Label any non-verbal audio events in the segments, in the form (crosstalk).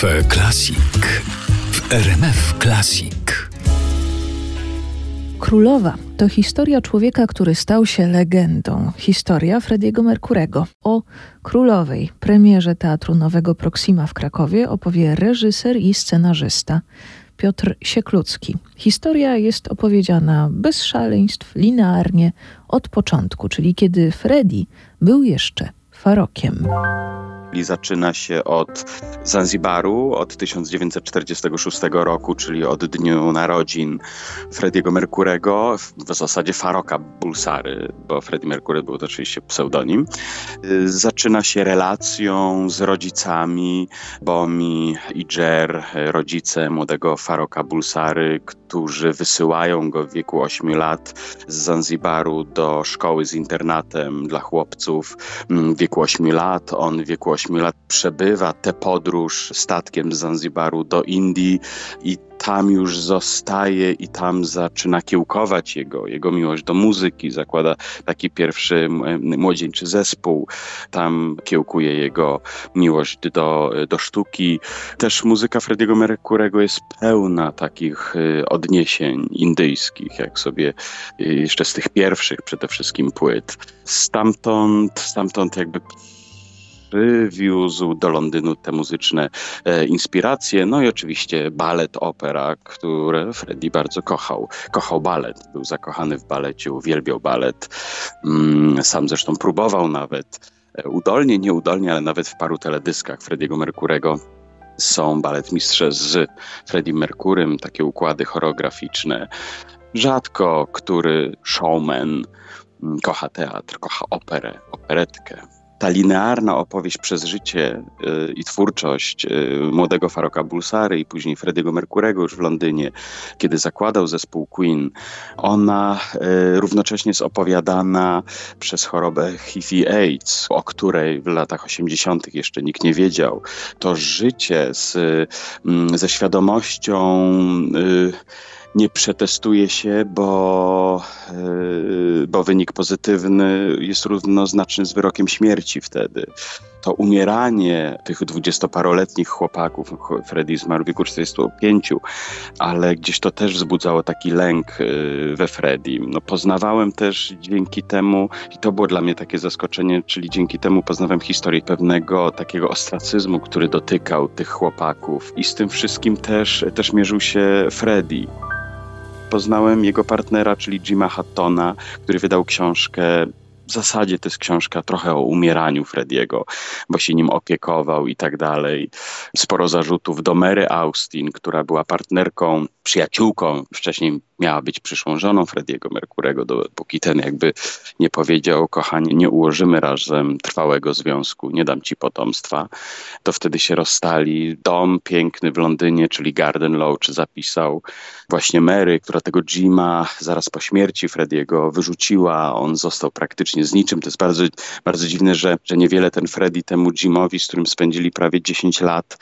Cafe Classic w RMF Classic. Królowa to historia człowieka, który stał się legendą. Historia Frediego Merkurego. O królowej, premierze Teatru Nowego Proxima w Krakowie opowie reżyser i scenarzysta Piotr Sieklucki. Historia jest opowiedziana bez szaleństw, linearnie, od początku, czyli kiedy Freddy był jeszcze farokiem czyli zaczyna się od Zanzibaru, od 1946 roku, czyli od dniu narodzin Frediego Merkurego, w zasadzie Faroka Bulsary, bo Freddie Mercury był to oczywiście pseudonim. Zaczyna się relacją z rodzicami Bomi i Jer, rodzice młodego Faroka Bulsary, którzy wysyłają go w wieku 8 lat z Zanzibaru do szkoły z internatem dla chłopców w wieku 8 lat. On w wieku 8 lat przebywa tę podróż statkiem z Zanzibaru do Indii i tam już zostaje i tam zaczyna kiełkować jego, jego miłość do muzyki. Zakłada taki pierwszy młodzieńczy zespół. Tam kiełkuje jego miłość do, do sztuki. Też muzyka Frediego Mercurego jest pełna takich y, odniesień indyjskich, jak sobie y, jeszcze z tych pierwszych przede wszystkim płyt. Stamtąd, stamtąd jakby przywiózł do Londynu te muzyczne e, inspiracje, no i oczywiście balet, opera, które Freddie bardzo kochał. Kochał balet, był zakochany w balecie, uwielbiał balet. Mm, sam zresztą próbował nawet e, udolnie, nieudolnie, ale nawet w paru teledyskach Frediego Mercurego są baletmistrze z Freddie Mercurym, takie układy choreograficzne. Rzadko który showman mm, kocha teatr, kocha operę, operetkę ta linearna opowieść przez życie y, i twórczość y, młodego Faroka Bulsary i później Frediego Mercurego już w Londynie, kiedy zakładał zespół Queen, ona y, równocześnie jest opowiadana przez chorobę HIV AIDS, o której w latach 80. jeszcze nikt nie wiedział. To życie z, mm, ze świadomością nie przetestuje się, bo, e, bo wynik pozytywny jest równoznaczny z wyrokiem śmierci wtedy. To umieranie tych dwudziestoparoletnich chłopaków, Freddy zmarł w wieku 45, ale gdzieś to też wzbudzało taki lęk e, we Freddy. No, poznawałem też dzięki temu, i to było dla mnie takie zaskoczenie, czyli dzięki temu poznawałem historię pewnego takiego ostracyzmu, który dotykał tych chłopaków i z tym wszystkim też, też mierzył się Freddy poznałem jego partnera, czyli Jima Hattona, który wydał książkę w zasadzie to jest książka trochę o umieraniu Frediego, bo się nim opiekował i tak dalej. Sporo zarzutów do Mary Austin, która była partnerką, przyjaciółką, wcześniej miała być przyszłą żoną Frediego Merkurego, dopóki ten jakby nie powiedział, kochanie, nie ułożymy razem trwałego związku, nie dam ci potomstwa, to wtedy się rozstali. Dom piękny w Londynie, czyli Garden Lodge, zapisał właśnie Mary, która tego Jima zaraz po śmierci Frediego wyrzuciła. On został praktycznie z niczym. To jest bardzo, bardzo dziwne, że, że niewiele ten Freddy temu Jimowi, z którym spędzili prawie 10 lat,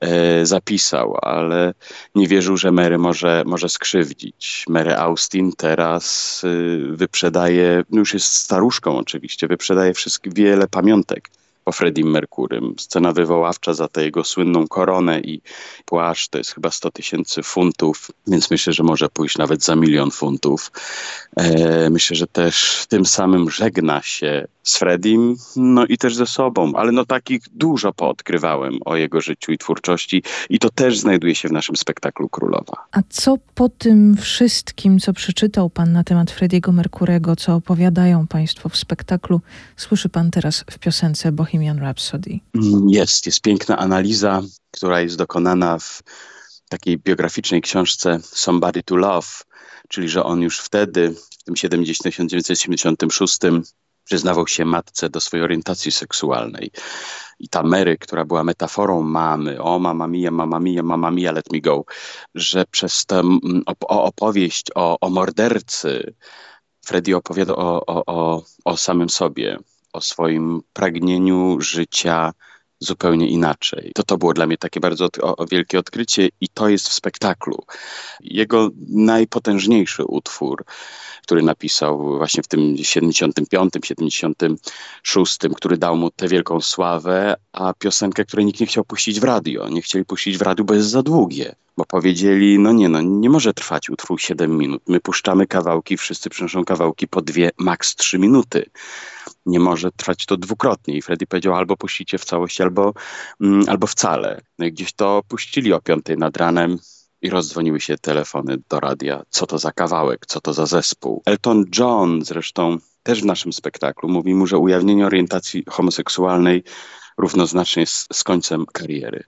e, zapisał, ale nie wierzył, że Mary może, może skrzywdzić. Mary Austin teraz y, wyprzedaje, no już jest staruszką oczywiście, wyprzedaje wszystkie, wiele pamiątek po Freddie Mercurym. Scena wywoławcza za tę jego słynną koronę i płaszcz to jest chyba 100 tysięcy funtów, więc myślę, że może pójść nawet za milion funtów. E, myślę, że też tym samym żegna się z Fredim, no i też ze sobą, ale no takich dużo poodkrywałem o jego życiu i twórczości i to też znajduje się w naszym spektaklu Królowa. A co po tym wszystkim, co przeczytał pan na temat Frediego Merkurego, co opowiadają państwo w spektaklu, słyszy pan teraz w piosence Bohemian Rhapsody? Mm, jest, jest piękna analiza, która jest dokonana w takiej biograficznej książce Somebody to Love, czyli że on już wtedy, w tym 1976 przyznawał się matce do swojej orientacji seksualnej. I ta Mary, która była metaforą mamy, o mama mia, mama mia, mama mia, let me go, że przez tę opowieść o, o mordercy Freddy opowiada o, o, o, o samym sobie, o swoim pragnieniu życia zupełnie inaczej. To to było dla mnie takie bardzo o, wielkie odkrycie i to jest w spektaklu. Jego najpotężniejszy utwór, który napisał właśnie w tym 75, 76, który dał mu tę wielką sławę, a piosenkę, której nikt nie chciał puścić w radio. Nie chcieli puścić w radiu, bo jest za długie. Bo powiedzieli, no nie, no nie może trwać utwór 7 minut. My puszczamy kawałki, wszyscy przynoszą kawałki po dwie, maks 3 minuty. Nie może trwać to dwukrotnie. I Freddy powiedział, albo puścicie w całości, albo, mm, albo wcale. No i gdzieś to puścili o 5 nad ranem i rozdzwoniły się telefony do radia. Co to za kawałek, co to za zespół. Elton John zresztą też w naszym spektaklu mówi mu, że ujawnienie orientacji homoseksualnej równoznacznie jest z końcem kariery.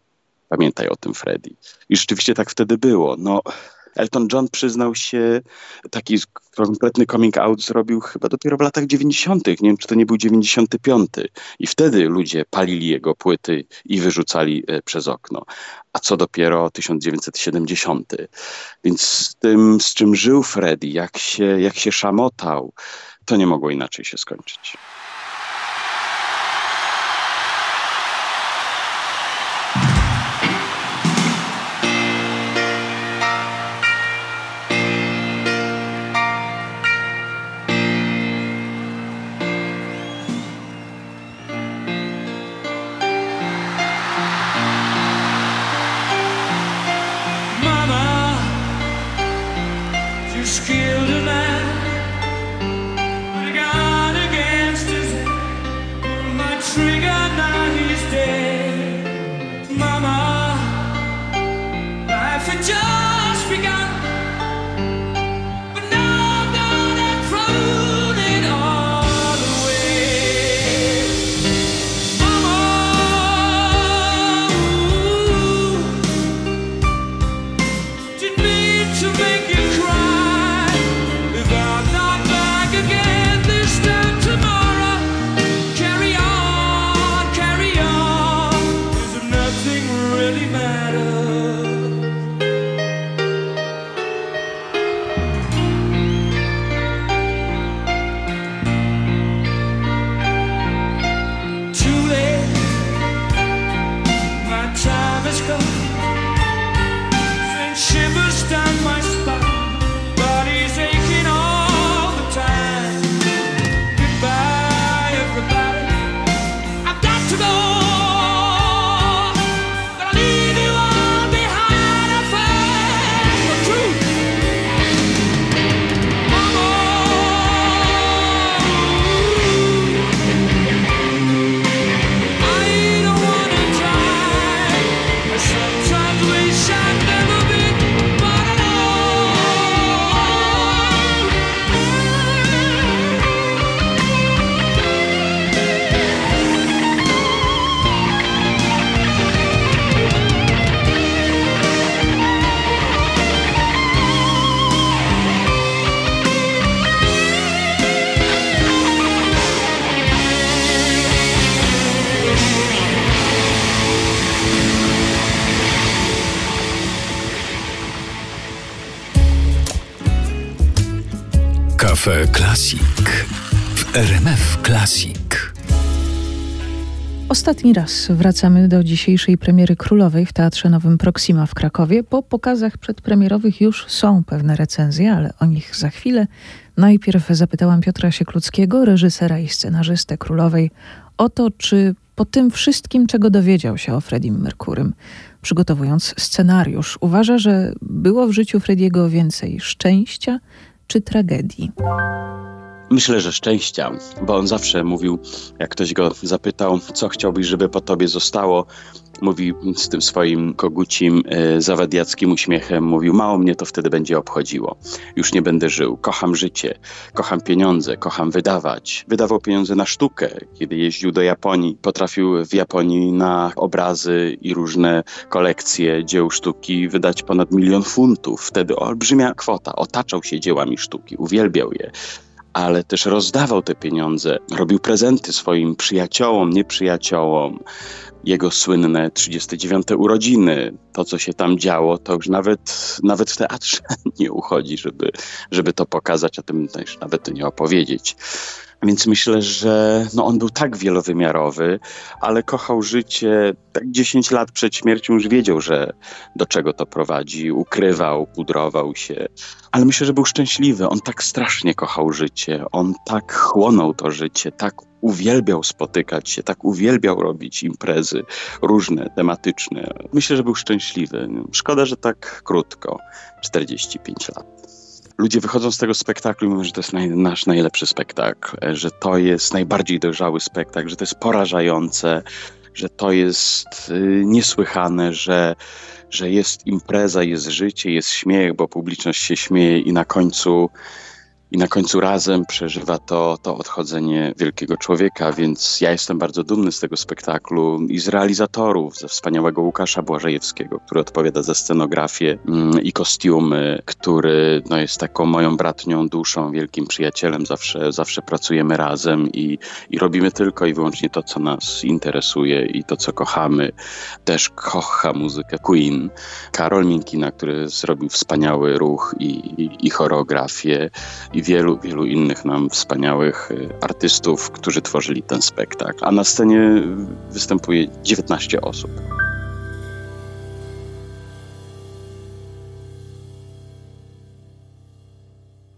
Pamiętaj o tym, Freddy. I rzeczywiście tak wtedy było. No, Elton John przyznał się, taki kompletny coming out zrobił chyba dopiero w latach 90. Nie wiem, czy to nie był 95. I wtedy ludzie palili jego płyty i wyrzucali e, przez okno. A co dopiero 1970. Więc z tym, z czym żył Freddy, jak się, jak się szamotał, to nie mogło inaczej się skończyć. Cafe Classic w RMF Classic. Ostatni raz wracamy do dzisiejszej premiery królowej w Teatrze Nowym Proxima w Krakowie. Po pokazach przedpremierowych już są pewne recenzje, ale o nich za chwilę. Najpierw zapytałam Piotra Siekluckiego, reżysera i scenarzystę królowej, o to, czy po tym wszystkim, czego dowiedział się o Freddie Merkurym, przygotowując scenariusz, uważa, że było w życiu Frediego więcej szczęścia czy tragedii? Myślę, że szczęścia, bo on zawsze mówił, jak ktoś go zapytał, co chciałbyś, żeby po tobie zostało, mówi z tym swoim kogucim, e, zawadiackim uśmiechem, mówił, mało mnie to wtedy będzie obchodziło. Już nie będę żył. Kocham życie, kocham pieniądze, kocham wydawać. Wydawał pieniądze na sztukę. Kiedy jeździł do Japonii, potrafił w Japonii na obrazy i różne kolekcje dzieł sztuki wydać ponad milion funtów. Wtedy olbrzymia kwota. Otaczał się dziełami sztuki, uwielbiał je ale też rozdawał te pieniądze, robił prezenty swoim przyjaciołom, nieprzyjaciołom. Jego słynne 39. urodziny, to co się tam działo, to już nawet, nawet w teatrze (laughs) nie uchodzi, żeby, żeby to pokazać, a tym też nawet nie opowiedzieć. Więc myślę, że no on był tak wielowymiarowy, ale kochał życie. Tak 10 lat przed śmiercią już wiedział, że do czego to prowadzi. Ukrywał, pudrował się. Ale myślę, że był szczęśliwy. On tak strasznie kochał życie. On tak chłonął to życie, tak uwielbiał spotykać się, tak uwielbiał robić imprezy różne, tematyczne. Myślę, że był szczęśliwy. Szkoda, że tak krótko 45 lat ludzie wychodzą z tego spektaklu i mówią, że to jest naj, nasz najlepszy spektakl, że to jest najbardziej dojrzały spektakl, że to jest porażające, że to jest y, niesłychane, że, że jest impreza, jest życie, jest śmiech, bo publiczność się śmieje i na końcu i na końcu razem przeżywa to, to odchodzenie wielkiego człowieka, więc ja jestem bardzo dumny z tego spektaklu i z realizatorów, ze wspaniałego Łukasza Błażejewskiego, który odpowiada za scenografię mm, i kostiumy, który no, jest taką moją bratnią duszą, wielkim przyjacielem, zawsze, zawsze pracujemy razem i, i robimy tylko i wyłącznie to, co nas interesuje i to, co kochamy. Też kocha muzykę Queen. Karol Minkina, który zrobił wspaniały ruch i, i, i choreografię i wielu, wielu innych nam wspaniałych y, artystów, którzy tworzyli ten spektakl. A na scenie występuje 19 osób.